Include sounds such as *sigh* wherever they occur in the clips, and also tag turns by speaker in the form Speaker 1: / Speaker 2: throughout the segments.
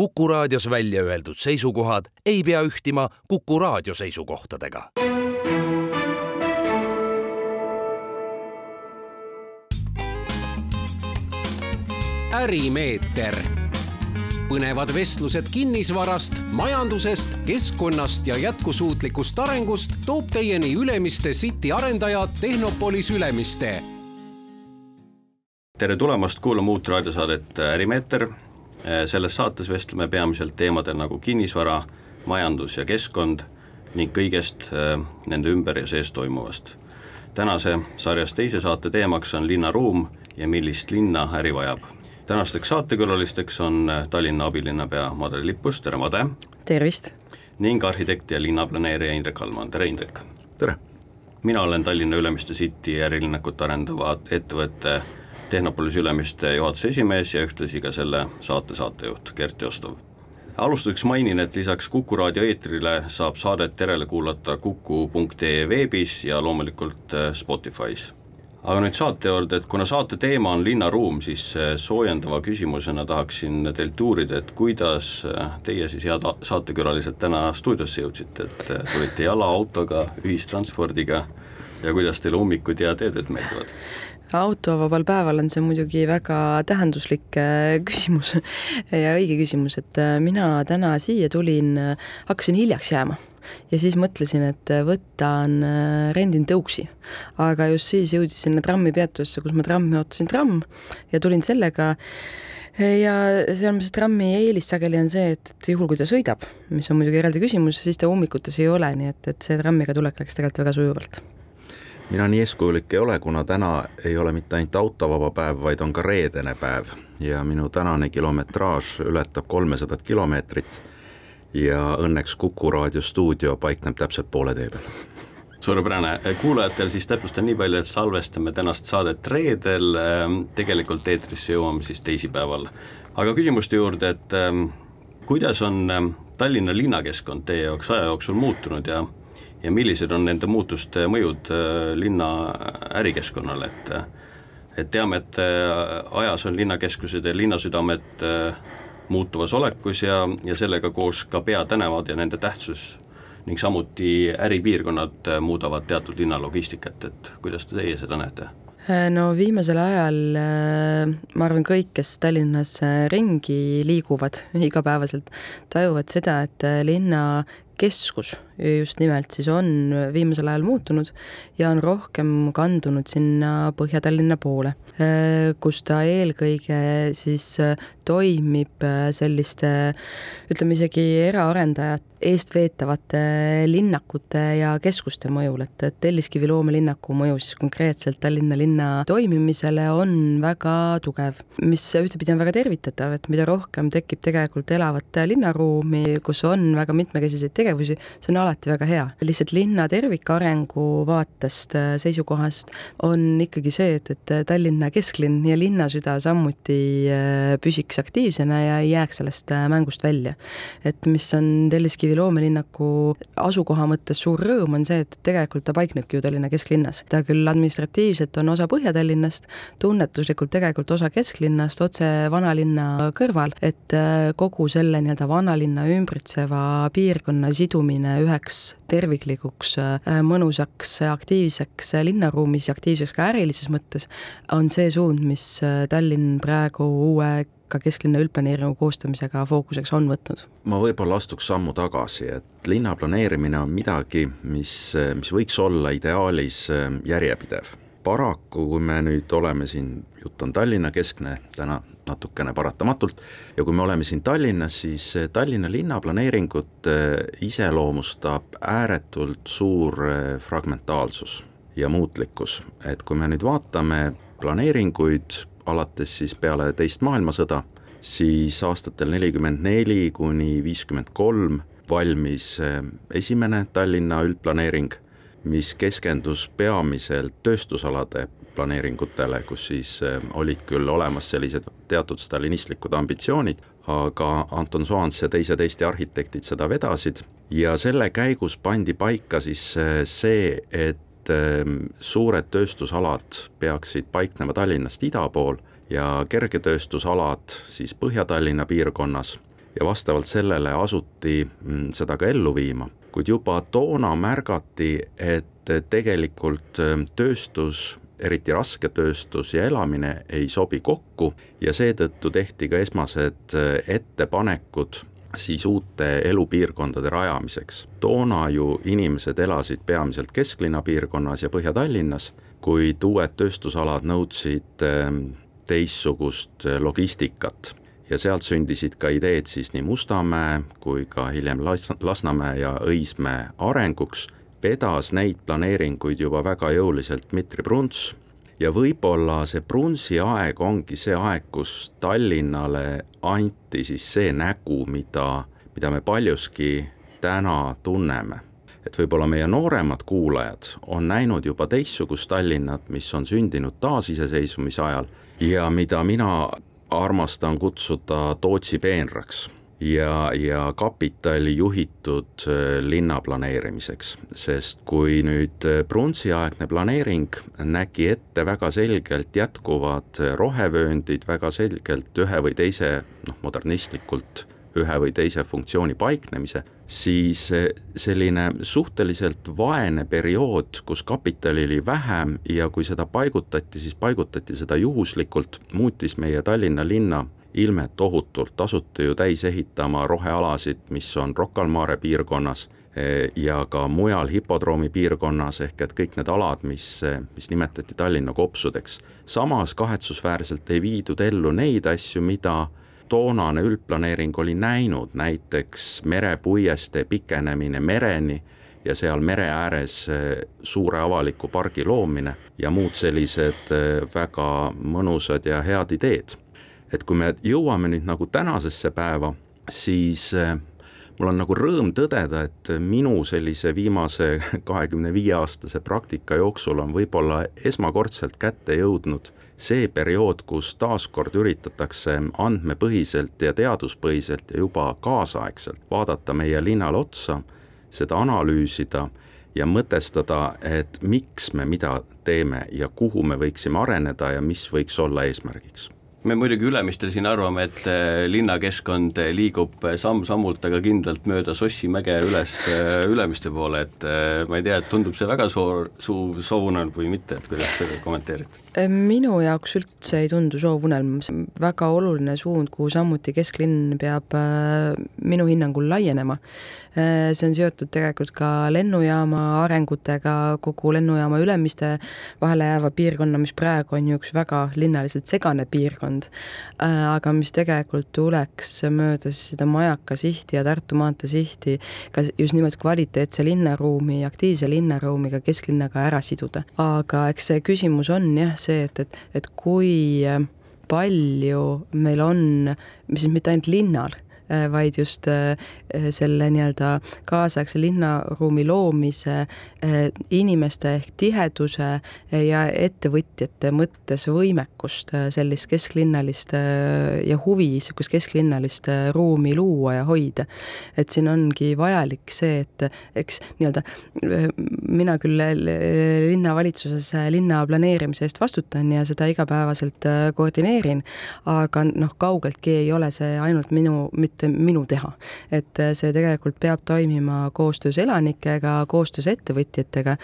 Speaker 1: Kuku raadios välja öeldud seisukohad ei pea ühtima Kuku raadio seisukohtadega.
Speaker 2: ärimeeter, põnevad vestlused kinnisvarast, majandusest, keskkonnast ja jätkusuutlikust arengust toob teieni Ülemiste City arendaja Tehnopolis Ülemiste
Speaker 3: tere tulemast kuulama uut raadiosaadet Ärimeeter. Selles saates vestleme peamiselt teemadel nagu kinnisvara, majandus ja keskkond ning kõigest äh, nende ümber ja sees toimuvast. tänase sarjas teise saate teemaks on linnaruum ja millist linna äri vajab. tänasteks saatekülalisteks on äh, Tallinna abilinnapea Madle Lippus, tere Made!
Speaker 4: tervist!
Speaker 3: ning arhitekt ja linnaplaneerija Indrek Allmann, tere Indrek!
Speaker 5: tere!
Speaker 3: mina olen Tallinna Ülemiste City ärilinnakut arendava ettevõtte Tehnopolis Ülemiste juhatuse esimees ja ühtlasi ka selle saate saatejuht Gert Jostov. alustuseks mainin, et lisaks Kuku raadio eetrile saab saadet järele kuulata kuku.ee veebis ja loomulikult äh, Spotify's. aga nüüd saate juurde, et kuna saate teema on linnaruum, siis äh, soojendava küsimusena tahaksin teilt uurida, et kuidas äh, teie siis, head saatekülalised, täna stuudiosse jõudsite, et tulite jala, autoga, ühistranspordiga ja kuidas teile ummikud ja teeded meeldivad?
Speaker 4: Autovabal päeval on see muidugi väga tähenduslik äh, *laughs* küsimus ja õige küsimus, et äh, mina täna siia tulin, äh, hakkasin hiljaks jääma. Ja siis mõtlesin, et võtan, rendin tõuksi. aga just siis jõudis sinna trammipeatusse, kus ma trammi ootasin tramm ja tulin sellega. Ja seal see trammi eelis sageli on see, et, et juhul, kui ta sõidab, mis on muidugi eraldi küsimus, siis ta ummikutes ei ole, nii et, et see trammiga tulek läks tegelikult väga sujuvalt
Speaker 5: mina nii eeskujulik ei ole, kuna täna ei ole mitte ainult autovaba päev, vaid on ka reedene päev. Ja minu tänane kilometraaž ületab kolmesadat kilomeetrit ja õnneks Kuku raadio stuudio paikneb täpselt poole tee peal.
Speaker 3: Suurepärane, kuulajatel siis täpsustan nii palju, et salvestame tänast saadet reedel, ehm, tegelikult eetrisse jõuame siis teisipäeval. aga küsimuste juurde, et ehm, kuidas on ehm, Tallinna linnakeskkond teie jaoks aja jooksul muutunud ja ja millised on nende muutuste mõjud äh, linna ärikeskkonnale, et et teame, et äh, ajas on linnakeskused ja linnasüdamed äh, muutuvas olekus ja, ja sellega koos ka peatänavad ja nende tähtsus ning samuti äripiirkonnad muudavad teatud linna logistikat, et kuidas te teie seda näete?
Speaker 4: no viimasel ajal ma arvan, kõik, kes Tallinnas ringi liiguvad *laughs* igapäevaselt, tajuvad seda, et linna keskus just nimelt siis on viimasel ajal muutunud ja on rohkem kandunud sinna Põhja-Tallinna poole, kus ta eelkõige siis toimib selliste ütleme isegi eraarendajate eestveetavate linnakute ja keskuste mõjul, et, et Telliskivi loomelinnaku mõju siis konkreetselt Tallinna linna toimimisele on väga tugev, mis ühtepidi on väga tervitatav, et mida rohkem tekib tegelikult elavat linnaruumi, kus on väga mitmekesiseid tegevusi, see on alati alati väga hea. lihtsalt linna tervikarengu vaatest, äh, seisukohast on ikkagi see, et, et Tallinna kesklinn ja linnasüda samuti äh, püsiks aktiivsena ja ei jääks sellest äh, mängust välja. et mis on Telliskivi loomelinnaku asukoha mõttes suur rõõm, on see, et tegelikult ta paiknebki ju Tallinna kesklinnas. ta küll administratiivselt on osa Põhja-Tallinnast, tunnetuslikult tegelikult osa kesklinnast, otse vanalinna kõrval, et kogu selle nii-öelda vanalinna ümbritseva piirkonna sidumine ühe üheks terviklikuks, äh, mõnusaks, aktiivseks linnaruumis ja aktiivseks ka ärilises mõttes, on see suund, mis äh, Tallinn praegu uue ka kesklinna üldplaneeringu koostamisega fookuseks on võtnud?
Speaker 5: ma võib-olla astuks sammu tagasi, et linna planeerimine on midagi, mis, mis võiks olla ideaalis äh, järjepidev. paraku, kui me nüüd oleme siin, jutt on Tallinna keskne täna natukene paratamatult, ja kui me oleme siin Tallinnas, siis eh, Tallinna linnaplaneeringut eh, iseloomustab ääretult suur eh, fragmentaalsus ja muutlikkus, et kui me nüüd vaatame planeeringuid alates siis peale teist maailmasõda, siis aastatel nelikümmend neli kuni viiskümmend kolm valmis esimene Tallinna üldplaneering, mis keskendus peamiselt tööstusalade planeeringutele, kus siis olid küll olemas sellised teatud stalinistlikud ambitsioonid, aga Anton Soans ja teised Eesti arhitektid seda vedasid ja selle käigus pandi paika siis äh, see, et ähm, suured tööstusalad peaksid paiknema Tallinnast ida pool ja kergetööstusalad siis Põhja-Tallinna piirkonnas ja vastavalt sellele asuti mm, seda ka ellu viima. kuid juba toona märgati, et tegelikult tööstus eriti rasketööstus ja elamine ei sobi kokku ja seetõttu tehti ka esmased ettepanekud siis uute elupiirkondade rajamiseks. toona ju inimesed elasid peamiselt kesklinna piirkonnas ja Põhja-Tallinnas, kuid uued tööstusalad nõudsid ehm, teistsugust eh, logistikat ja sealt sündisid ka ideed siis nii Mustamäe kui ka hiljem Las-, Lasnamäe ja Õismäe arenguks, vedas neid planeeringuid juba väga jõuliselt Dmitri Brunts ja võib-olla see Brunsi aeg ongi see aeg, kus Tallinnale anti siis see nägu, mida, mida me paljuski täna tunneme. et võib-olla meie nooremad kuulajad on näinud juba teistsugust Tallinnat, mis on sündinud taasiseseisvumise ajal ja mida mina armastan kutsuda Tootsi peenraks ja, ja kapitali juhitud äh, linna planeerimiseks, sest kui nüüd äh, Brunsi-aegne planeering nägi ette väga selgelt jätkuvad äh, rohevööndid, väga selgelt ühe või teise noh, modernistlikult ühe või teise funktsiooni paiknemise, siis selline suhteliselt vaene periood, kus kapitali oli vähem ja kui seda paigutati, siis paigutati seda juhuslikult, muutis meie Tallinna linna ilmet tohutult, asuti ju täis ehitama rohealasid, mis on Rocca al Mare piirkonnas eh, ja ka mujal hipodroomi piirkonnas, ehk et kõik need alad, mis, mis nimetati Tallinna kopsudeks. samas kahetsusväärselt ei viidud ellu neid asju, mida toonane üldplaneering oli näinud, näiteks merepuiestee pikenemine mereni ja seal mere ääres eh, suure avaliku pargi loomine ja muud sellised eh, väga mõnusad ja head ideed et kui me jõuame nüüd nagu tänasesse päeva, siis äh, mul on nagu rõõm tõdeda, et minu sellise viimase *laughs* kahekümne viie aastase praktika jooksul on võib-olla esmakordselt kätte jõudnud see periood, kus taaskord üritatakse andmepõhiselt ja teaduspõhiselt ja juba kaasaegselt vaadata meie linnale otsa, seda analüüsida ja mõtestada, et miks me mida teeme ja kuhu me võiksime areneda ja mis võiks olla eesmärgiks
Speaker 3: me muidugi Ülemistel siin arvame, et äh, linnakeskkond äh, liigub äh, samm-sammult, aga kindlalt mööda Sossi mäge üles Ülemiste poole, et ma ei tea, et tundub see väga suur, suur soovunelm või mitte, et kuidas seda kommenteerid?
Speaker 4: minu jaoks üldse ei tundu soovunelm, see on väga oluline suund, kuhu samuti kesklinn peab minu hinnangul laienema. See on seotud tegelikult ka lennujaama arengutega, kogu lennujaama Ülemiste vahele jääva piirkonna, mis praegu on ju üks väga linnaliselt segane piirkond, äh, aga mis tegelikult tuleks mööda seda Majaka sihti ja Tartu maantee sihti ka just nimelt kvaliteetse linnaruumi, aktiivse linnaruumiga kesklinnaga ära siduda. aga eks see küsimus on jah see, et, et, et kui palju meil on, siis mitte ainult linnal Äh, vaid just äh, selle nii-öelda kaasaegse linnaruumi loomise, äh, inimeste ehk tiheduse ja ettevõtjate mõttes võimekust sellist kesklinnalist ja huvi niisugust kesklinnalist ruumi luua ja hoida. et siin ongi vajalik see, et eks nii-öelda mina küll linnavalitsuses linna planeerimise eest vastutan ja seda igapäevaselt koordineerin, aga noh, kaugeltki ei ole see ainult minu, mitte mitte minu teha. et äh, see tegelikult peab toimima koostöös elanikega, koostöös ettevõtjatega.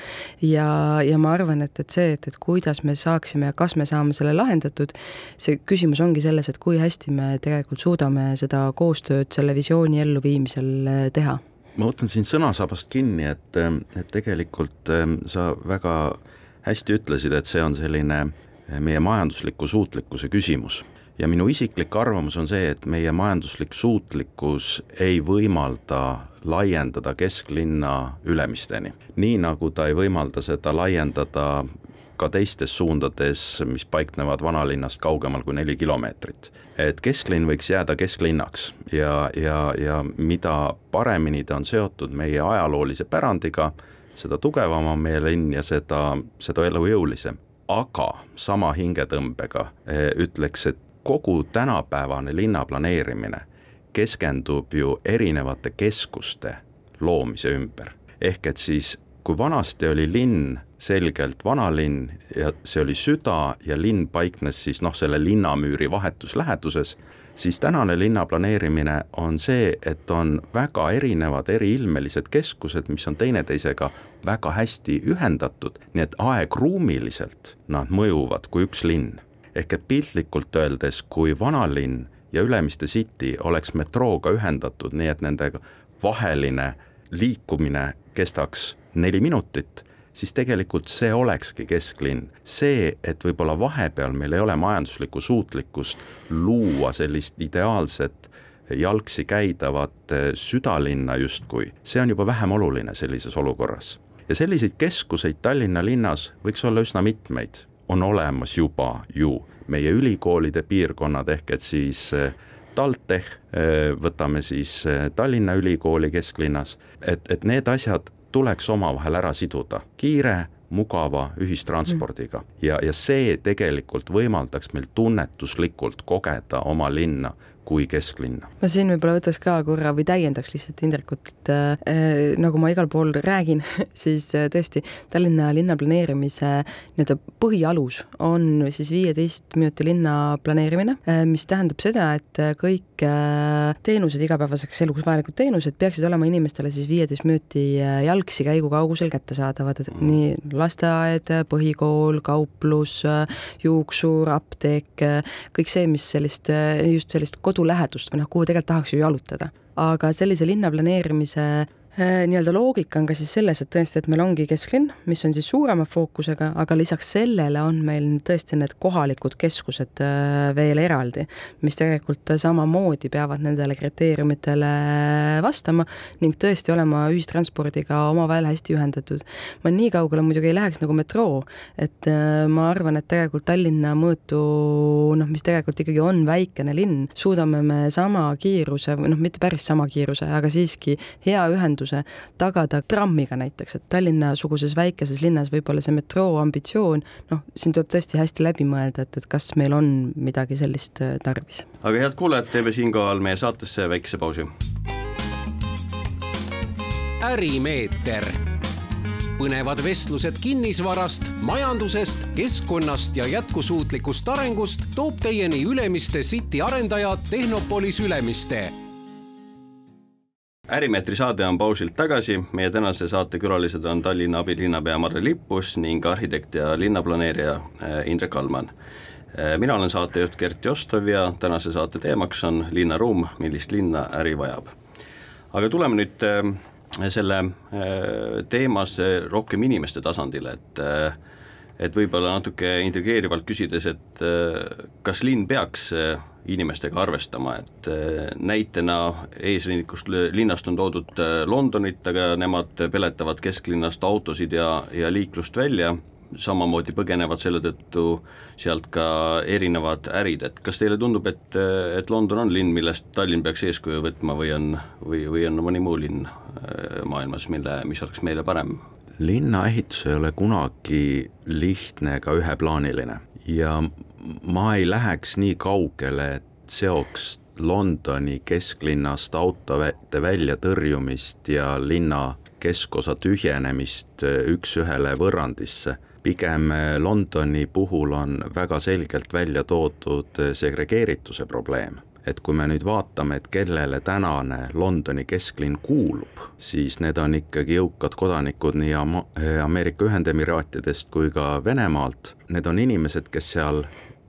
Speaker 4: Ja, ja ma arvan, et, et see, et, et kuidas me saaksime ja kas me saame selle lahendatud, see küsimus ongi selles, et kui hästi me tegelikult suudame seda koostööd selle visiooni elluviimisel äh, teha.
Speaker 5: Ma võtan siin sõnasabast kinni, et, et tegelikult sa väga hästi ütlesid, et see on selline äh, meie majandusliku suutlikkuse küsimus ja minu isiklik arvamus on see, et meie majanduslik suutlikkus ei võimalda laiendada kesklinna Ülemisteni. nii nagu ta ei võimalda seda laiendada ka teistes suundades, mis paiknevad vanalinnast kaugemal kui neli kilomeetrit. et kesklinn võiks jääda kesklinnaks ja, ja, ja mida paremini ta on seotud meie ajaloolise pärandiga, seda tugevam on meie linn ja seda, seda elujõulisem aga sama hingetõmbega eh, ütleks, et kogu tänapäevane linnaplaneerimine keskendub ju erinevate keskuste loomise ümber. ehk et siis, kui vanasti oli linn selgelt vanalinn ja see oli süda ja linn paiknes siis noh, selle linnamüüri vahetus läheduses, siis tänane linnaplaneerimine on see, et on väga erinevad eriilmelised keskused, mis on teineteisega väga hästi ühendatud, nii et aegruumiliselt nad mõjuvad kui üks linn. Ehk et piltlikult öeldes, kui vanalinn ja Ülemiste City oleks metrooga ühendatud, nii et nende vaheline liikumine kestaks neli minutit, siis tegelikult see olekski kesklinn. see, et võib-olla vahepeal meil ei ole majanduslikku suutlikkust luua sellist ideaalset jalgsi käidavat eh, südalinna justkui, see on juba vähem oluline sellises olukorras. ja selliseid keskuseid Tallinna linnas võiks olla üsna mitmeid, on olemas juba ju meie ülikoolide piirkonnad, ehk et siis eh, TalTech, eh, võtame siis Tallinna Ülikooli kesklinnas, et, et need asjad tuleks omavahel ära siduda, kiire, mugava ühistranspordiga. Ja, ja see tegelikult võimaldaks meil tunnetuslikult kogeda oma linna kui kesklinna.
Speaker 4: ma siin võib-olla võtaks ka korra või täiendaks lihtsalt Indrekut, et äh, nagu ma igal pool räägin *laughs* siis äh, tõesti Tallinna linna planeerimise nii-öelda põhialus on siis viieteist minuti linna planeerimine äh,, mis tähendab seda, et äh, kõik äh, teenused, igapäevaseks eluks vajalikud teenused peaksid olema inimestele siis viieteist minuti äh, jalgsi käigu kaugusel kättesaadavad, et mm. nii lasteaed, põhikool, kauplus, juuksur, apteek, kõik see, mis sellist, just sellist kodu kodulähedust või noh, kuhu tegelikult tahaks ju jalutada. aga sellise linna planeerimise nii-öelda loogika on ka siis selles, et tõesti, et meil ongi kesklinn, mis on siis suurema fookusega, aga lisaks sellele on meil tõesti need kohalikud keskused äh, veel eraldi, mis tegelikult samamoodi peavad nendele kriteeriumitele vastama ning tõesti olema ühistranspordiga omavahel hästi ühendatud. ma nii kaugele muidugi ei läheks nagu metroo, et äh, ma arvan, et tegelikult Tallinna mõõtu, noh, mis tegelikult ikkagi on väikene linn, suudame me sama kiiruse või noh, mitte päris sama kiiruse, aga siiski hea ühenduse ühenduse tagada trammiga näiteks, et Tallinna-suguses väikeses linnas võib-olla see metroo ambitsioon, noh, siin tuleb tõesti hästi läbi mõelda, et, et kas meil on midagi sellist äh, tarvis.
Speaker 3: aga head kuulajad, teeme siinkohal meie saatesse väikese pausi.
Speaker 2: ärimeeter põnevad vestlused kinnisvarast, majandusest, keskkonnast ja jätkusuutlikust arengust toob teieni Ülemiste City arendaja Tehnopolis Ülemiste
Speaker 3: ärimeetri saade on pausilt tagasi, meie tänase saate külalised on Tallinna abilinnapea Marre Lippus ning arhitekt ja linnaplaneerija äh, Indrek Allmann. Äh, mina olen saatejuht Gert Jostov ja tänase saate teemaks on linnaruum, millist linna äri vajab. aga tuleme nüüd äh, selle teemas rohkem inimeste tasandile, et et võib-olla natuke intrigeerivalt küsides, et kas linn peaks inimestega arvestama, et äh, näitena eesrindlikust linnast on toodud äh, Londonit, aga nemad peletavad kesklinnast autosid ja, ja liiklust välja, samamoodi põgenevad selle tõttu sealt ka erinevad ärid, et kas teile tundub, et, et London on linn, millest Tallinn peaks eeskuju võtma või on, või, või on mõni muu linn maailmas, mille, mis oleks meile parem?
Speaker 5: linnaehitus ei ole kunagi lihtne ega üheplaaniline. Ja ma ei läheks nii kaugele, et seoks Londoni kesklinnast autode väljatõrjumist ja linna keskosa tühjenemist üks-ühele võrrandisse. pigem Londoni puhul on väga selgelt välja toodud segregeerituse probleem et kui me nüüd vaatame, et kellele tänane Londoni kesklinn kuulub, siis need on ikkagi jõukad kodanikud nii Ameerika Ühendemiraatidest kui ka Venemaalt. Need on inimesed, kes seal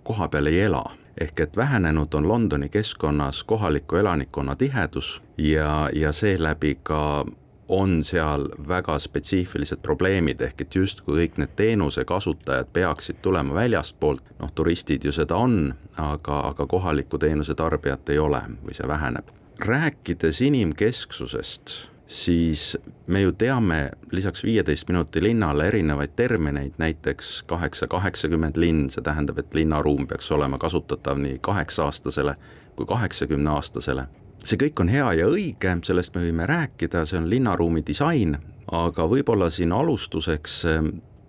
Speaker 5: kohapeal ei ela ehk et vähenenud on Londoni keskkonnas kohaliku elanikkonna tihedus ja, ja seeläbi ka on seal väga spetsiifilised probleemid, ehk et justkui kõik need teenuse kasutajad peaksid tulema väljastpoolt, noh, turistid ju seda on, aga, aga kohalikku teenuse tarbijat ei ole või see väheneb. rääkides inimkesksusest siis me ju teame lisaks viieteist minuti linnale erinevaid termineid, näiteks kaheksa, kaheksakümmend linn, see tähendab, et linnaruum peaks olema kasutatav nii kaheksa-aastasele kui kaheksakümne-aastasele. see kõik on hea ja õige, sellest me võime rääkida, see on linnaruumi disain, aga võib-olla siin alustuseks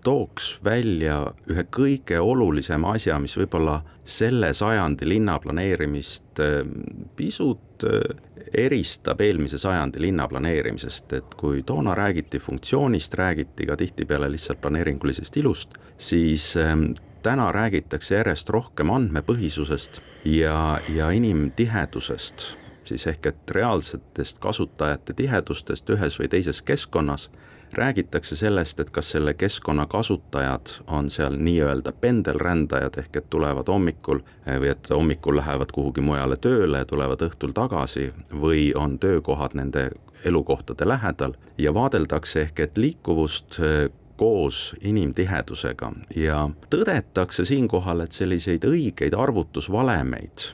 Speaker 5: tooks välja ühe kõige olulisema asja, mis võib-olla selle sajandi linnaplaneerimist eh, pisut eh, eristab eelmise sajandi linnaplaneerimisest, et kui toona räägiti funktsioonist, räägiti ka tihtipeale lihtsalt planeeringulisest ilust, siis eh, täna räägitakse järjest rohkem andmepõhisusest ja, ja inimtihedusest, siis ehk et reaalsetest kasutajate tihedustest ühes või teises keskkonnas räägitakse sellest, et kas selle keskkonna kasutajad on seal nii-öelda pendelrändajad ehk et tulevad hommikul või et hommikul lähevad kuhugi mujale tööle tulevad õhtul tagasi või on töökohad nende elukohtade lähedal ja vaadeldakse ehk et liikuvust eh, koos inimtihedusega. Ja tõdetakse siinkohal, et selliseid õigeid arvutusvalemeid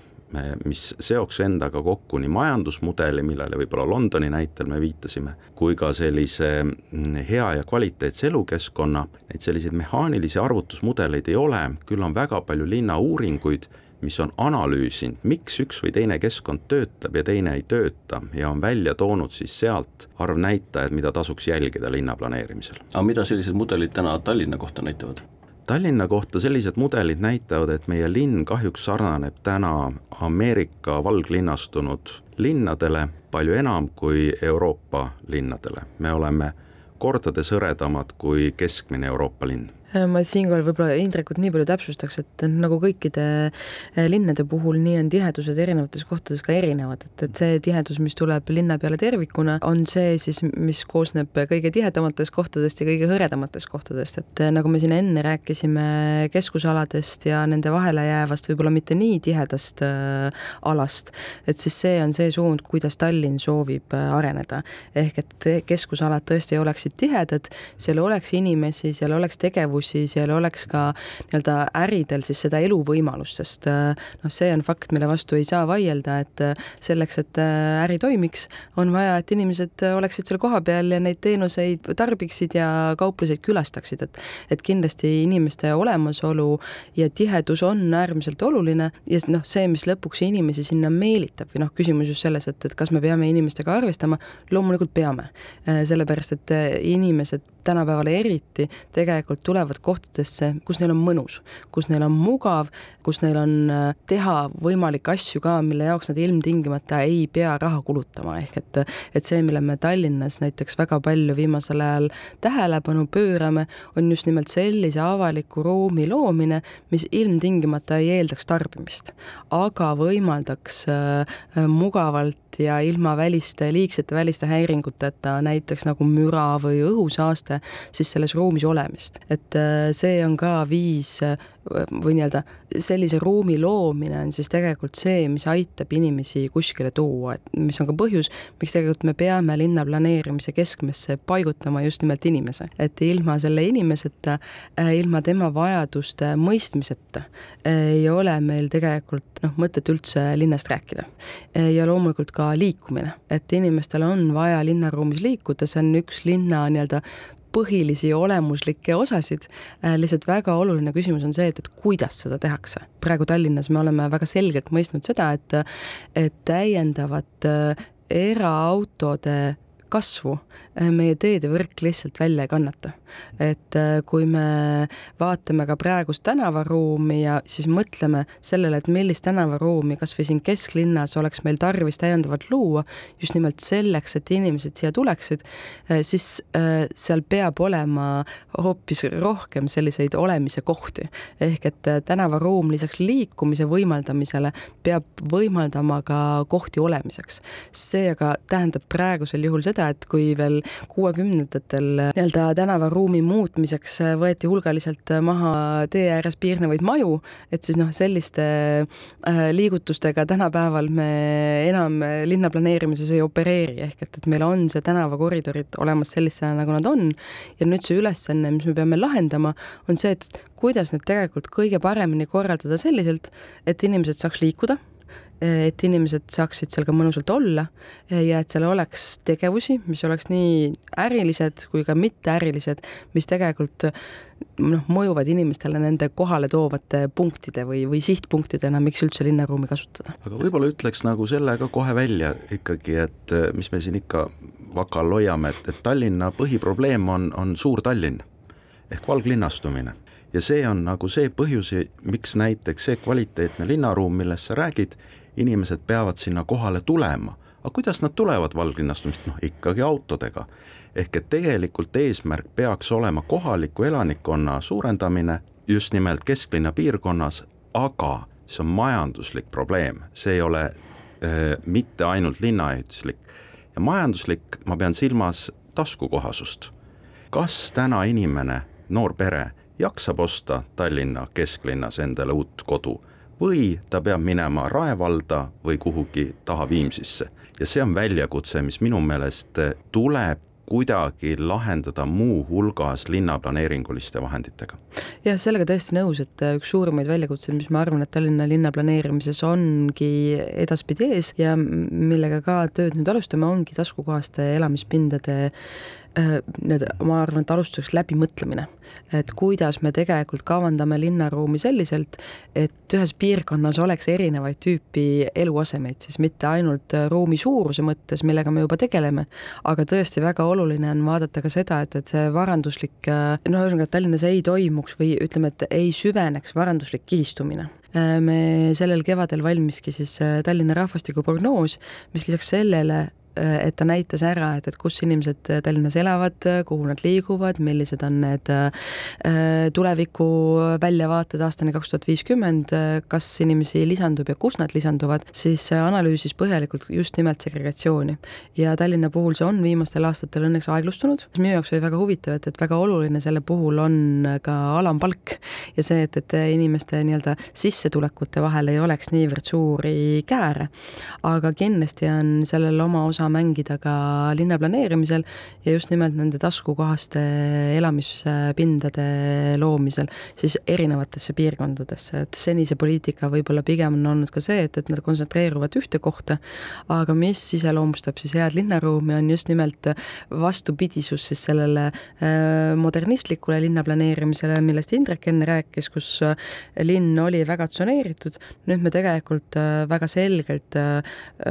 Speaker 5: mis seoks endaga kokku nii majandusmudeli, millele võib-olla Londoni näitel me viitasime, kui ka sellise mm, hea ja kvaliteetse elukeskkonna, neid selliseid mehaanilisi arvutusmudeleid ei ole, küll on väga palju linnauuringuid, mis on analüüsinud, miks üks või teine keskkond töötab ja teine ei tööta ja on välja toonud siis sealt arvnäitajad, mida tasuks jälgida linna planeerimisel.
Speaker 3: aga mida sellised mudelid täna Tallinna kohta näitavad?
Speaker 5: Tallinna kohta sellised mudelid näitavad, et meie linn kahjuks sarnaneb täna Ameerika valglinnastunud linnadele palju enam kui Euroopa linnadele. me oleme kordades hõredamad kui keskmine Euroopa linn
Speaker 4: ma siinkohal võib-olla Indrekut nii palju täpsustaks, et nagu kõikide äh, linnade puhul, nii on tihedused erinevates kohtades ka erinevad, et, et see tihedus, mis tuleb linna peale tervikuna, on see siis, mis koosneb kõige tihedamatest kohtadest ja kõige hõredamatest kohtadest, et äh, nagu me siin enne rääkisime keskusaladest ja nende vahele jäävast võib-olla mitte nii tihedast äh, alast, et siis see on see suund, kuidas Tallinn soovib äh, areneda. ehk et keskusalad tõesti oleksid tihedad, seal oleks inimesi, seal oleks tegevusi, tegevusi, seal oleks ka nii-öelda äridel siis seda eluvõimalust, sest äh, noh, see on fakt, mille vastu ei saa vaielda, et äh, selleks, et äh, äri toimiks, on vaja, et inimesed oleksid seal kohapeal ja neid teenuseid tarbiksid ja kaupluseid külastaksid, et et kindlasti inimeste olemasolu ja tihedus on äärmiselt oluline ja noh, see, mis lõpuks inimesi sinna meelitab või noh, küsimus just selles, et, et kas me peame inimestega arvestama, loomulikult peame. sellepärast, et inimesed tänapäeval eriti tegelikult tulevad kohtadesse, kus neil on mõnus, kus neil on mugav, kus neil on äh, teha võimalikke asju ka, mille jaoks nad ilmtingimata ei pea raha kulutama, ehk et et see, mille me Tallinnas näiteks väga palju viimasel ajal tähelepanu pöörame, on just nimelt sellise avaliku ruumi loomine, mis ilmtingimata ei eeldaks tarbimist, aga võimaldaks äh, mugavalt ja ilma väliste, liigsete väliste häiringuteta, näiteks nagu müra või õhusaaste, siis selles ruumis olemist. et äh, see on ka viis äh, või nii-öelda sellise ruumi loomine on siis tegelikult see, mis aitab inimesi kuskile tuua, et mis on ka põhjus, miks tegelikult me peame linna planeerimise keskmesse paigutama just nimelt inimese. et ilma selle inimeseta, äh, ilma tema vajaduste mõistmiseta ei ole meil tegelikult noh, mõtet üldse linnast rääkida. ja loomulikult ka liikumine, et inimestel on vaja linnaruumis liikuda, see on üks linna nii-öelda põhilisi olemuslikke osasid. Äh, lihtsalt väga oluline küsimus on see, et, et kuidas seda tehakse. praegu Tallinnas me oleme väga selgelt mõistnud seda, et, et täiendavat äh, eraautode kasvu meie teedevõrk lihtsalt välja ei kannata. et äh, kui me vaatame ka praegust tänavaruumi ja siis mõtleme sellele, et millist tänavaruumi kas või siin kesklinnas oleks meil tarvis täiendavalt luua, just nimelt selleks, et inimesed siia tuleksid, äh, siis seal peab olema hoopis rohkem selliseid olemise kohti. ehk et tänavaruum lisaks liikumise võimaldamisele peab võimaldama ka kohti olemiseks. see aga tähendab praegusel juhul seda, et kui veel kuuekümnendatel nii-öelda tänavaruumi muutmiseks võeti hulgaliselt maha tee ääres piirnevaid maju, et siis noh, selliste liigutustega tänapäeval me enam linna planeerimises ei opereeri, ehk et, et meil on see tänavakoridorid olemas sellisena, nagu nad on. Ja nüüd see ülesanne, mis me peame lahendama, on see, et kuidas need tegelikult kõige paremini korraldada selliselt, et inimesed saaks liikuda et inimesed saaksid seal ka mõnusalt olla ja et seal oleks tegevusi, mis oleks nii ärilised kui ka mitteärilised, mis tegelikult noh, mõjuvad inimestele nende kohale toovate punktide või, või sihtpunktidena, miks üldse linnaruumi kasutada.
Speaker 5: aga võib-olla ütleks nagu selle ka kohe välja ikkagi, et mis me siin ikka vakal hoiame, et, et Tallinna põhiprobleem on, on Suur-Tallinn ehk valglinnastumine ja see on nagu see põhjus, miks näiteks see kvaliteetne linnaruum, millest sa räägid, inimesed peavad sinna kohale tulema. aga kuidas nad tulevad valglinnastumist, noh ikkagi autodega. ehk et tegelikult eesmärk peaks olema kohaliku elanikkonna suurendamine just nimelt kesklinna piirkonnas, aga see on majanduslik probleem, see ei ole äh, mitte ainult linnaehituslik. ja majanduslik, ma pean silmas taskukohasust. kas täna inimene, noor pere, jaksab osta Tallinna kesklinnas endale uut kodu või ta peab minema Rae valda või kuhugi taha Viimsisse. ja see on väljakutse, mis minu meelest tuleb kuidagi lahendada muuhulgas linnaplaneeringuliste vahenditega.
Speaker 4: jah, sellega täiesti nõus, et üks suurimaid väljakutseid, mis ma arvan, et Tallinna linna planeerimises ongi edaspidi ees ja millega ka tööd nüüd alustame, ongi taskukohaste elamispindade Äh, nii-öelda ma arvan, et alustuseks läbimõtlemine, et kuidas me tegelikult kavandame linnaruumi selliselt, et ühes piirkonnas oleks erinevaid tüüpi eluasemeid, siis mitte ainult äh, ruumi suuruse mõttes, millega me juba tegeleme, aga tõesti väga oluline on vaadata ka seda, et, et see varanduslik, äh, no ühesõnaga, et Tallinnas ei toimuks või ütleme, et ei süveneks varanduslik kihistumine. Me sellel kevadel valmiski siis Tallinna rahvastikuprognoos, mis lisaks sellele et ta näitas ära, et, et kus inimesed äh, Tallinnas elavad, kuhu nad liiguvad, millised on need äh, tuleviku väljavaated aastani kaks tuhat viiskümmend, kas inimesi lisandub ja kus nad lisanduvad, siis analüüsis põhjalikult just nimelt segregatsiooni. ja Tallinna puhul see on viimastel aastatel õnneks aeglustunud, mis minu jaoks oli väga huvitav, et, et väga oluline selle puhul on ka alampalk ja see, et, et inimeste nii-öelda sissetulekute vahel ei oleks niivõrd suuri kääre. aga kindlasti on sellel oma osa osa mängida ka linna planeerimisel ja just nimelt nende taskukohaste elamispindade loomisel siis erinevatesse piirkondadesse, et seni see poliitika võib-olla pigem on olnud ka see, et, et nad kontsentreeruvad ühte kohta, aga mis iseloomustab siis head linnaruumi, on just nimelt vastupidisus siis sellele äh, modernistlikule linnaplaneerimisele, millest Indrek enne rääkis, kus äh, linn oli väga tsoneeritud, nüüd me tegelikult äh, väga selgelt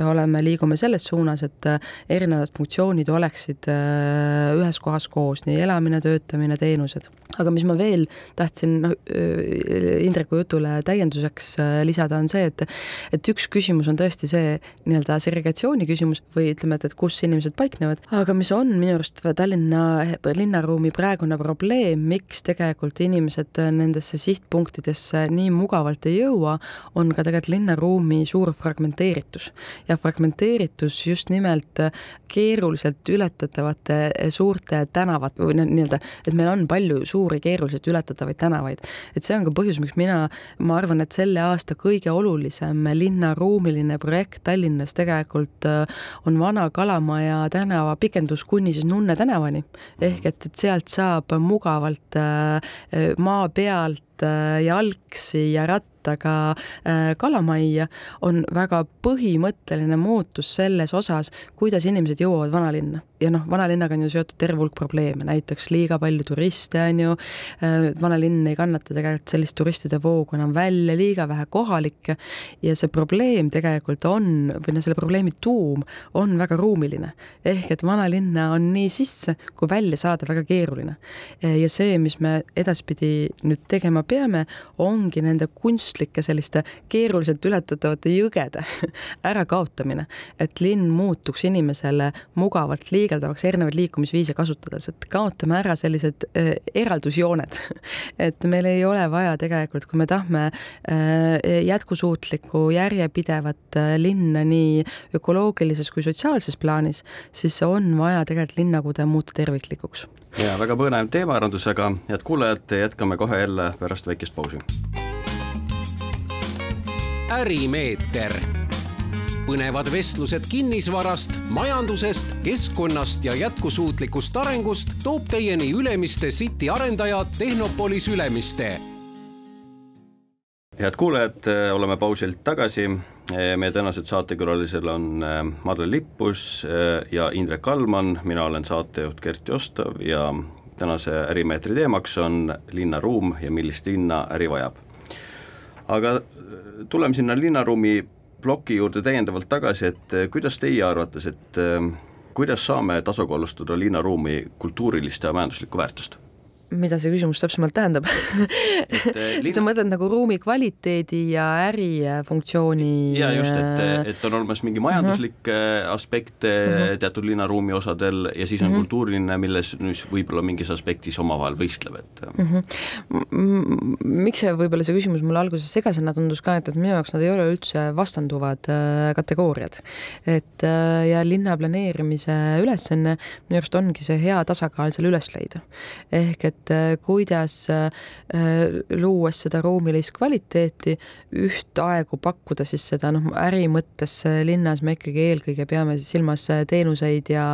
Speaker 4: oleme, liigume selles suunas, et et äh, erinevad funktsioonid oleksid äh, ühes kohas koos, nii elamine, töötamine, teenused. aga mis ma veel tahtsin noh, äh, Indreku jutule täienduseks lisada, on see, et et üks küsimus on tõesti see nii-öelda segregatsiooni küsimus või ütleme, et, et kus inimesed paiknevad, aga mis on minu arust Tallinna linnaruumi praegune probleem, miks tegelikult inimesed nendesse sihtpunktidesse nii mugavalt ei jõua, on ka tegelikult linnaruumi suur fragmenteeritus ja fragmenteeritus just nimelt nimelt äh, keeruliselt ületatavate äh, suurte tänavate või nii-öelda, et meil on palju suuri keeruliselt ületatavaid tänavaid. et see on ka põhjus, miks mina, ma arvan, et selle aasta kõige olulisem linnaruumiline projekt Tallinnas tegelikult äh, on Vana Kalamaja tänava pikendus kuni siis Nunne tänavani. ehk et, et sealt saab mugavalt maa pealt jalgsi ja rattaga rattaga äh, kalamajja, on väga põhimõtteline muutus selles osas, kuidas inimesed jõuavad vanalinna. ja noh, vanalinnaga on ju seotud terve hulk probleeme, näiteks liiga palju turiste, on ju, äh, vanalinn ei kannata tegelikult sellist turistide voogu enam välja, liiga vähe kohalikke ja see probleem tegelikult on, või noh, selle probleemi tuum on väga ruumiline. ehk et vanalinna on nii sisse kui välja saada väga keeruline. ja see, mis me edaspidi nüüd tegema peame, ongi nende kunst kunstlike selliste keeruliselt ületatavate jõgede *laughs* ärakaotamine, et linn muutuks inimesele mugavalt liigeldavaks, erinevaid liikumisviise kasutades, et kaotame ära sellised äh, eraldusjooned. *laughs* et meil ei ole vaja tegelikult, kui me tahame äh, jätkusuutlikku järjepidevat äh, linna nii ökoloogilises kui sotsiaalses plaanis, siis on vaja tegelikult linnakude muuta terviklikuks
Speaker 3: ja väga põnev teemaarendus, aga head kuulajad, jätkame kohe jälle pärast väikest pausi
Speaker 2: ärimeeter. põnevad vestlused kinnisvarast, majandusest, keskkonnast ja jätkusuutlikust arengust toob teieni Ülemiste City arendaja Tehnopolis Ülemiste
Speaker 3: head kuulajad, oleme pausilt tagasi. meie tänased saatekülalised on äh, Madle Lippus äh, ja Indrek Allmann, mina olen saatejuht Gert Jostov ja tänase ärimeetri teemaks on linnaruum ja millist linna äri vajab aga äh, tuleme sinna linnaruumi ploki juurde täiendavalt tagasi, et äh, kuidas teie arvates, et äh, kuidas saame tasakaalustada linnaruumi kultuurilist ja majanduslikku väärtust?
Speaker 4: Mida see küsimus täpsemalt tähendab
Speaker 3: äh,
Speaker 4: linn... *laughs* sa mõtled nagu ruumi kvaliteedi ja ärifunktsiooni
Speaker 3: ja just, et, et on olemas mingi majanduslik mm -hmm. aspekt mm -hmm. teatud linnaruumi osadel ja siis on mm -hmm. kultuuriline, milles nüüd võib-olla mingis aspektis omavahel võistleb, et mm.
Speaker 4: -hmm. miks see, võib-olla see küsimus mulle alguses segasena tundus ka, et, et minu jaoks nad ei ole üldse vastanduvad äh, kategooriad. et äh, ja linna planeerimise ülesanne minu arust ongi see hea tasakaal seal üles leida. ehk et äh, kuidas luues seda ruumilist kvaliteeti, ühtaegu pakkuda siis seda noh, äri mõttes linnas me ikkagi eelkõige peame silmas teenuseid ja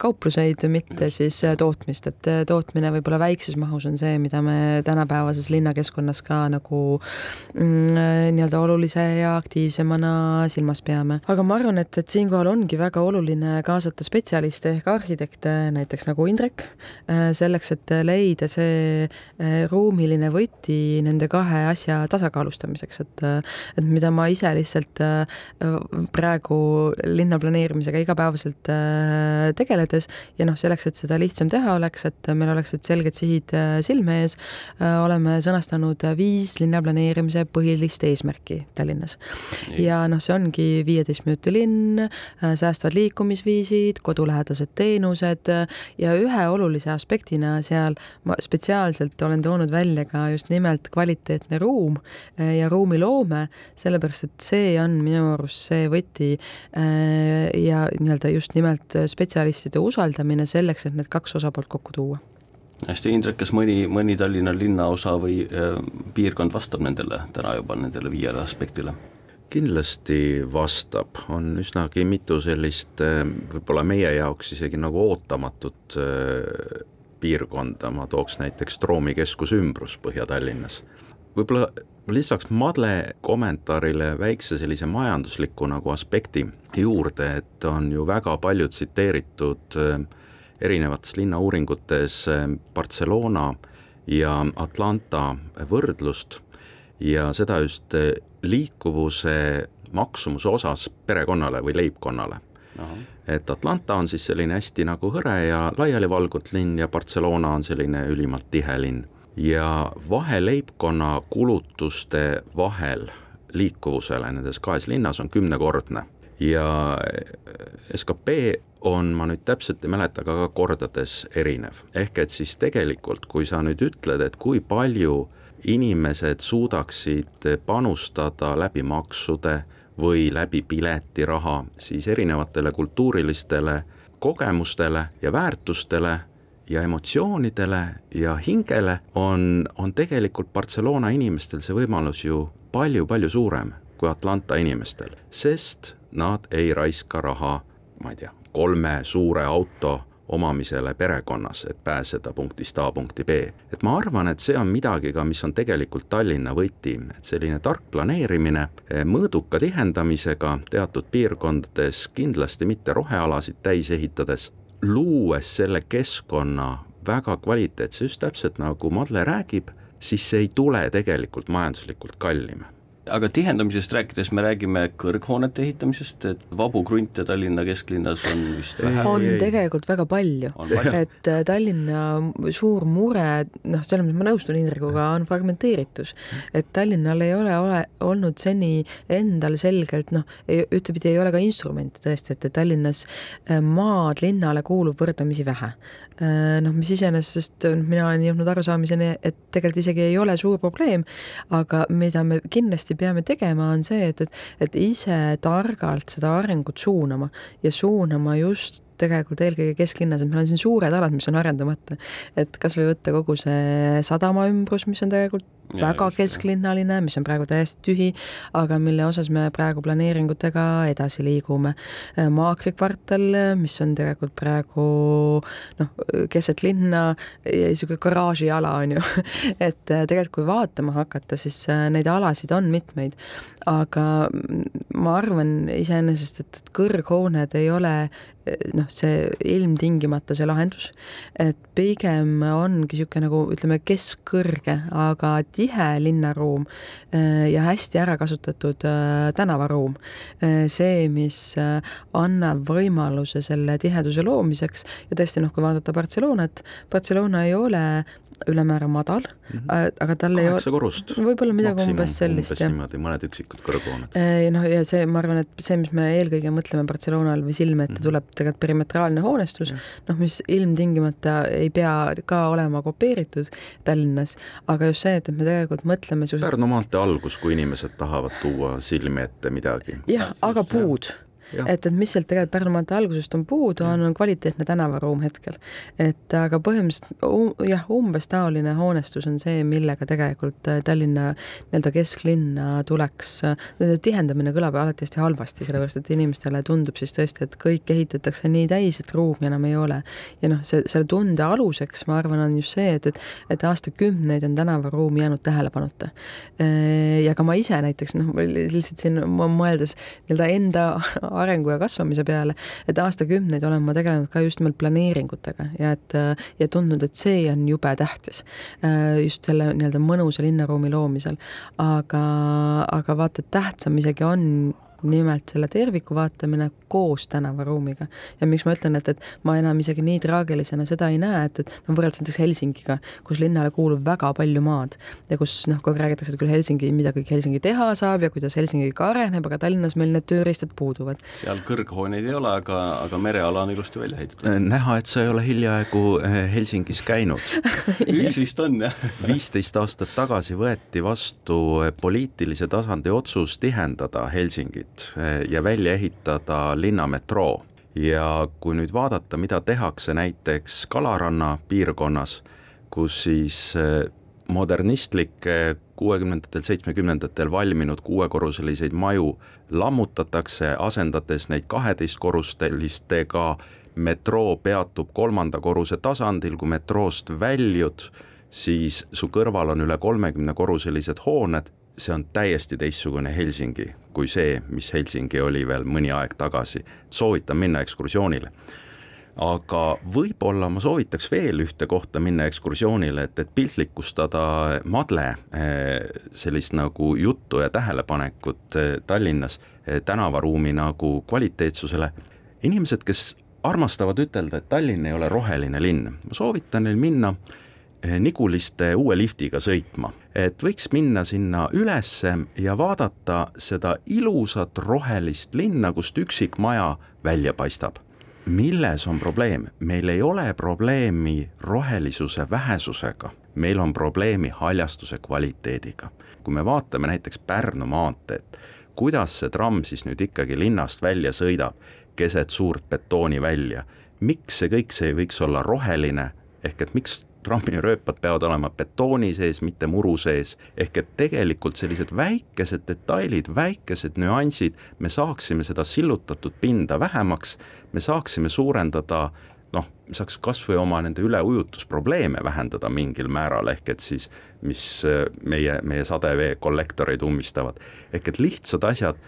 Speaker 4: kaupluseid, mitte siis tootmist, et tootmine võib-olla väikses mahus on see, mida me tänapäevases linnakeskkonnas ka nagu mm, nii-öelda olulise ja aktiivsemana silmas peame. aga ma arvan, et, et siinkohal ongi väga oluline kaasata spetsialiste ehk arhitekte, näiteks nagu Indrek, selleks, et leida see ruumiline võti nende kahe asja tasakaalustamiseks, et et mida ma ise lihtsalt praegu linna planeerimisega igapäevaselt tegeledes ja noh, selleks, et seda lihtsam teha oleks, et meil oleksid selged sihid silme ees, oleme sõnastanud viis linnaplaneerimise põhilist eesmärki Tallinnas. ja noh, see ongi viieteist minuti linn, säästvad liikumisviisid, kodulähedased teenused ja ühe olulise aspektina seal ma spetsiaalselt olen toonud välja ka just nimelt kvaliteetne ruum ja ruumiloome, sellepärast et see on minu arust see võti ja nii-öelda just nimelt spetsialistide usaldamine selleks, et need kaks osapoolt kokku tuua
Speaker 3: hästi, Indrek, kas mõni, mõni Tallinna linnaosa või äh, piirkond vastab nendele täna juba nendele viiele aspektile?
Speaker 5: kindlasti vastab, on üsnagi mitu sellist äh, võib-olla meie jaoks isegi nagu ootamatut äh, piirkonda, ma tooks näiteks Troomi keskus ümbrus Põhja-Tallinnas. võib-olla lisaks Madle kommentaarile väikse sellise majandusliku nagu aspekti juurde, et on ju väga palju tsiteeritud äh, erinevates linnauuringutes eh, Barcelona ja Atlanta võrdlust ja seda just eh, liikuvuse maksumuse osas perekonnale või leibkonnale. Et Atlanta on siis selline hästi nagu hõre ja laialivalgunud linn ja Barcelona on selline ülimalt tihe linn. ja vahe leibkonna kulutuste vahel liikuvusele nendes kahes linnas on kümnekordne ja skp on, ma nüüd täpselt ei mäleta, aga ka kordades erinev. ehk et siis tegelikult, kui sa nüüd ütled, et kui palju inimesed suudaksid panustada läbi maksude või läbi piletiraha siis erinevatele kultuurilistele kogemustele ja väärtustele ja emotsioonidele ja hingele, on, on tegelikult Barcelona inimestel see võimalus ju palju-palju suurem kui Atlanta inimestel, sest nad ei raiska raha, ma ei tea, kolme suure auto omamisele perekonnas, et pääseda punktist A punkti B. et ma arvan, et see on midagi ka, mis on tegelikult Tallinna võti, et selline tark planeerimine mõõduka tihendamisega teatud piirkondades, kindlasti mitte rohealasid täis ehitades, luues selle keskkonna väga kvaliteetse, just täpselt nagu Madle räägib, siis see ei tule tegelikult majanduslikult kallim
Speaker 3: aga tihendamisest rääkides me räägime kõrghoonete ehitamisest, et vabu krunte Tallinna kesklinnas on vist vähe.
Speaker 4: on tegelikult väga palju, et äh, Tallinna suur mure, noh, selles mõttes ma nõustun Indrekuga, on fragmenteeritus. et Tallinnal ei ole, ole olnud seni endal selgelt noh, ühtepidi ei ole ka instrumente tõesti, et Tallinnas äh, maad linnale kuulub võrdlemisi vähe. Äh, noh, mis iseenesest mina olen jõudnud arusaamiseni, et tegelikult isegi ei ole suur probleem, aga mida me kindlasti peame tegema, on see, et, et, et ise targalt seda arengut suunama ja suunama just tegelikult eelkõige kesklinnas, et meil on siin suured alad, mis on arendamata. et kasvõi võtta kogu see sadama ümbrus, mis on tegelikult ja, väga just, kesklinnaline, mis on praegu täiesti tühi, aga mille osas me praegu planeeringutega edasi liigume. Maakri kvartal, mis on tegelikult praegu noh, keset linna ja niisugune garaažiala on ju. *laughs* Et tegelikult, kui vaatama hakata, siis neid alasid on mitmeid, aga ma arvan iseenesest, et kõrghooned ei ole noh, see ilmtingimata see lahendus, et pigem ongi niisugune nagu ütleme, keskkõrge, aga tihe linnaruum ja hästi ära kasutatud tänavaruum. see, mis annab võimaluse selle tiheduse loomiseks ja tõesti noh, kui vaadata Barcelonat, Barcelona ei ole ülemäära madal mm, -hmm. aga tal ei
Speaker 5: ole. kaheksa korrust.
Speaker 4: võib-olla midagi umbes sellist,
Speaker 5: jah. niimoodi, mõned üksikud kõrghooned.
Speaker 4: noh, ja see, ma arvan, et see, mis me eelkõige mõtleme Barcelonal või silme ette mm -hmm. tuleb tegelikult perimetraalne hoonestus mm, -hmm. noh, mis ilmtingimata ei pea ka olema kopeeritud Tallinnas, aga just see, et, et me tegelikult mõtleme
Speaker 5: niisugused Pärnu maantee algus, kui inimesed tahavad tuua silmi ette midagi.
Speaker 4: jah, aga puud et, et mis sealt tegelikult Pärnu maantee algusest on puudu, on, on kvaliteetne tänavaruum hetkel. et aga põhimõtteliselt um, jah, umbes taoline hoonestus on see, millega tegelikult äh, Tallinna nii-öelda kesklinna tuleks, äh, tihendamine kõlab alati hästi halvasti, sellepärast et inimestele tundub siis tõesti, et kõik ehitatakse nii täis, et ruumi enam ei ole. ja noh, see, selle tunde aluseks, ma arvan, on just see, et, et, et aastakümneid on tänavaruum jäänud tähelepanuta. Äh, ja ka ma ise näiteks, noh, lihtsalt siin mõeldes nii-öelda enda arengu ja kasvamise peale, et aastakümneid olen ma tegelenud ka just nimelt planeeringutega ja et ja tundnud, et see on jube tähtis äh, just selle nii-öelda mõnusa linnaruumi loomisel. aga, aga vaata, tähtsam isegi on nimelt selle terviku vaatamine koos tänavaruumiga. ja miks ma ütlen, et, et ma enam isegi nii traagilisena seda ei näe, et, et no võrreldes näiteks Helsingiga, kus linnale kuulub väga palju maad ja kus noh, kogu aeg räägitakse, et küll Helsingi, mida kõik Helsingi teha saab ja kuidas Helsingi ka areneb, aga Tallinnas meil need tööriistad puuduvad.
Speaker 3: seal kõrghooneid ei ole, aga, aga mereala on ilusti välja ehitatud.
Speaker 5: Äh, näha, et sa ei ole hiljaaegu äh, Helsingis käinud *laughs*
Speaker 3: üks vist on, jah. *laughs*
Speaker 5: viisteist aastat tagasi võeti vastu äh, poliitilise tasandi otsus tihendada Helsingit Tartut eh, ja välja ehitada linnametroo. ja kui nüüd vaadata, mida tehakse näiteks Kalaranna piirkonnas, kus siis eh, modernistlikke kuuekümnendatel, seitsmekümnendatel valminud kuuekorruselisi maju lammutatakse, asendades neid kaheteistkorrustelistega, metroo peatub kolmanda korruse tasandil, kui metroost väljud, siis su kõrval on üle kolmekümne korruselised hooned see on täiesti teistsugune Helsingi kui see, mis Helsingi oli veel mõni aeg tagasi. soovitan minna ekskursioonile. aga võib-olla ma soovitaks veel ühte kohta minna ekskursioonile, et, et piltlikustada Madle eh, sellist nagu juttu ja tähelepanekut eh, Tallinnas eh, tänavaruumi nagu kvaliteetsusele. inimesed, kes armastavad ütelda, et Tallinn ei ole roheline linn, ma soovitan neil minna Niguliste uue liftiga sõitma et võiks minna sinna ülesse ja vaadata seda ilusat rohelist linna, kust üksik maja välja paistab. milles on probleem? meil ei ole probleemi rohelisuse vähesusega, meil on probleemi haljastuse kvaliteediga. kui me vaatame näiteks Pärnu maanteed, kuidas see tramm siis nüüd ikkagi linnast välja sõidab, keset suurt betoonivälja, miks see kõik, see ei võiks olla roheline, ehk et miks trammirööpad peavad olema betooni sees, mitte muru sees. ehk et tegelikult sellised väikesed detailid, väikesed nüansid, me saaksime seda sillutatud pinda vähemaks, me saaksime suurendada noh, saaks kas või oma nende üleujutusprobleeme vähendada mingil määral, ehk et siis mis äh, meie, meie sadevee kollektoreid ummistavad. ehk et lihtsad asjad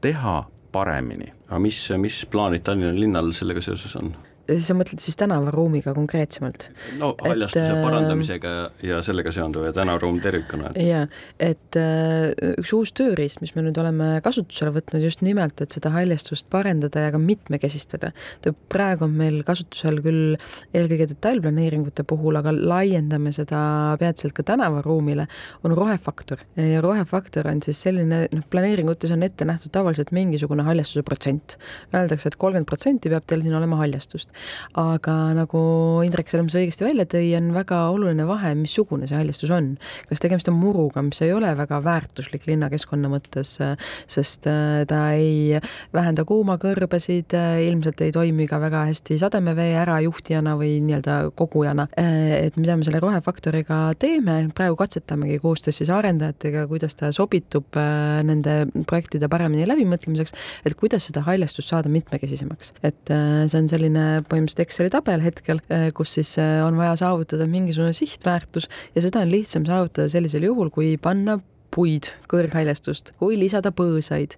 Speaker 5: teha paremini.
Speaker 3: aga mis, mis plaanid Tallinna linnal sellega seoses on?
Speaker 4: Sa mõtled siis tänavaruumiga konkreetsemalt?
Speaker 3: no haljastuse et, äh, parandamisega ja sellega seonduva ja tänavaruum tervikuna.
Speaker 4: jaa, et äh, üks uus tööriist, mis me nüüd oleme kasutusele võtnud just nimelt, et seda haljastust parendada ja ka mitmekesistada. praegu on meil kasutusel küll eelkõige detailplaneeringute puhul, aga laiendame seda peatselt ka tänavaruumile, on rohefaktor. ja rohefaktor on siis selline, noh, planeeringutes on ette nähtud tavaliselt mingisugune haljastuse protsent. Öeldakse, et kolmkümmend protsenti peab teil siin olema haljastust aga nagu Indrek Sõrmus õigesti välja tõi, on väga oluline vahe, missugune see haljastus on. kas tegemist on muruga, mis ei ole väga väärtuslik linnakeskkonna mõttes, sest äh, ta ei vähenda kuumakõrbesid, äh, ilmselt ei toimi ka väga hästi sademevee ärajuhtijana või nii-öelda kogujana. Äh, et mida me selle rohefaktoriga teeme, praegu katsetamegi koostöös siis arendajatega, kuidas ta sobitub nende projektide paremini läbimõtlemiseks, et kuidas seda haljastust saada mitmekesisemaks. et see on selline põhimõtteliselt Exceli tabel hetkel, äh, kus siis äh, on vaja saavutada mingisugune sihtväärtus ja seda on lihtsam saavutada sellisel juhul, kui panna puid, kõrghaljastust, kui lisada põõsaid,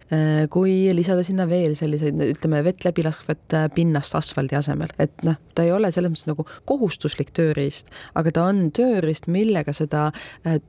Speaker 4: kui lisada sinna veel selliseid, ütleme, vett läbi laskvat pinnast asfaldi asemel, et noh, ta ei ole selles mõttes nagu kohustuslik tööriist, aga ta on tööriist, millega seda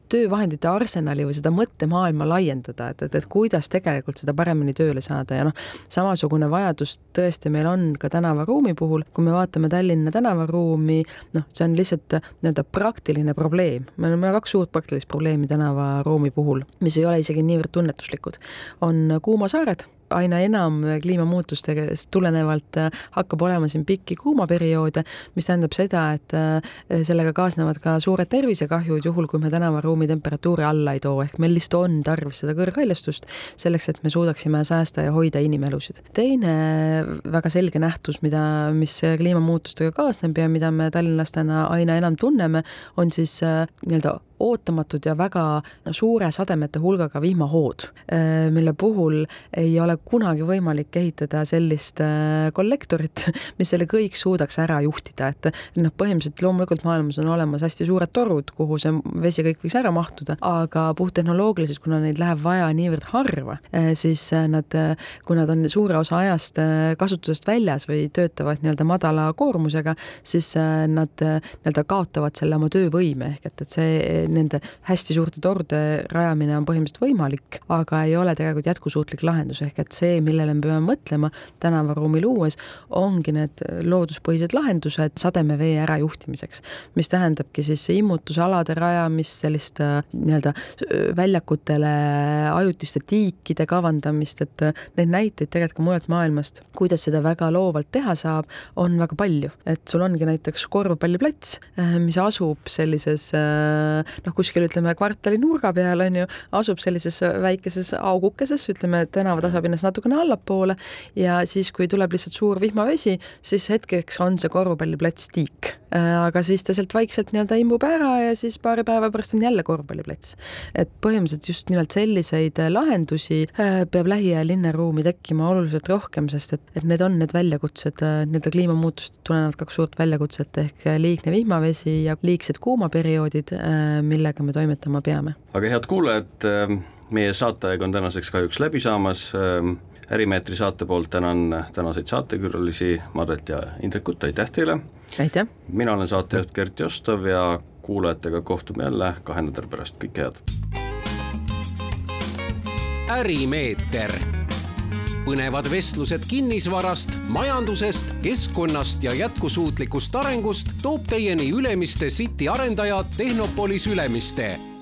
Speaker 4: töövahendite arsenali või seda mõttemaailma laiendada, et, et, et kuidas tegelikult seda paremini tööle saada. Ja noh, samasugune vajadus tõesti meil on ka tänavaruumi puhul, kui me vaatame Tallinna tänavaruumi, noh, see on lihtsalt nii-öelda praktiline probleem, meil on kaks suurt praktilist probleemi tänavaruumi puhul, mis ei ole isegi niivõrd tunnetuslikud, on kuumasaared aina enam kliimamuutustest tulenevalt äh, hakkab olema siin pikki kuumaperioode, mis tähendab seda, et äh, sellega kaasnevad ka suured tervisekahjud, juhul kui me tänavaruumi temperatuuri alla ei too, ehk meil lihtsalt on tarvis seda kõrghaljastust selleks, et me suudaksime säästa ja hoida inimelusid. teine väga selge nähtus, mida, mis kliimamuutustega kaasneb ja mida me tallinlastena aina enam tunneme, on siis äh, nii-öelda ootamatud ja väga suure sademete hulgaga vihmahood, mille puhul ei ole kunagi võimalik ehitada sellist äh, kollektorit, *laughs* mis selle kõik suudaks ära juhtida, et noh, põhimõtteliselt loomulikult maailmas on olemas hästi suured torud, kuhu see vesi kõik võiks ära mahtuda, aga puhttehnoloogiliselt, kuna neid läheb vaja niivõrd harva, äh, siis äh, nad, kui nad on suure osa ajast kasutusest väljas või töötavad nii-öelda madala koormusega, siis nad nii-öelda kaotavad selle oma töövõime, ehk et, et see nende hästi suurte torude rajamine on põhimõtteliselt võimalik, aga ei ole tegelikult jätkusuutlik lahendus, ehk et see, millele me peame mõtlema tänavaruumi luues, ongi need looduspõhised lahendused sademevee ärajuhtimiseks, mis tähendabki siis immutusalade rajamist, sellist äh, nii-öelda äh, väljakutele ajutiste tiikide kavandamist, et äh, neid näiteid tegelikult ka mujalt maailmast, kuidas seda väga loovalt teha saab, on väga palju, et sul ongi näiteks korvpalliplats, mis asub sellises noh, kuskil ütleme kvartali nurga peal on ju, asub sellises väikeses augukeses, ütleme tänava tasapinnas minnes natukene allapoole ja siis, kui tuleb lihtsalt suur vihmavesi, siis hetkeks on see korvpalliplats tiik. Äh, aga siis ta sealt vaikselt nii-öelda imbub ära ja siis paari päeva pärast on jälle korvpalliplats. et põhimõtteliselt just nimelt selliseid äh, lahendusi äh, peab lähiajal linnaruumi tekkima oluliselt rohkem, sest et, et need on need väljakutsed, nii-öelda kliimamuutust tulenevalt kaks suurt väljakutset ehk liigne vihmavesi ja liigsed kuumaperioodid, millega me toimetama peame.
Speaker 3: aga head kuulajad, meie saateaeg on tänaseks kahjuks läbi saamas, ähm, Ärimeetri saate poolt tänan tänaseid saatekülalisi Marret ja Indrekut, aitäh teile!
Speaker 4: aitäh!
Speaker 3: mina olen saatejuht Gert Jostov ja kuulajatega kohtume jälle kahe nädala pärast, kõike head!
Speaker 2: ärimeeter, põnevad vestlused kinnisvarast, majandusest, keskkonnast ja jätkusuutlikust arengust toob teieni Ülemiste City arendaja Tehnopolis Ülemiste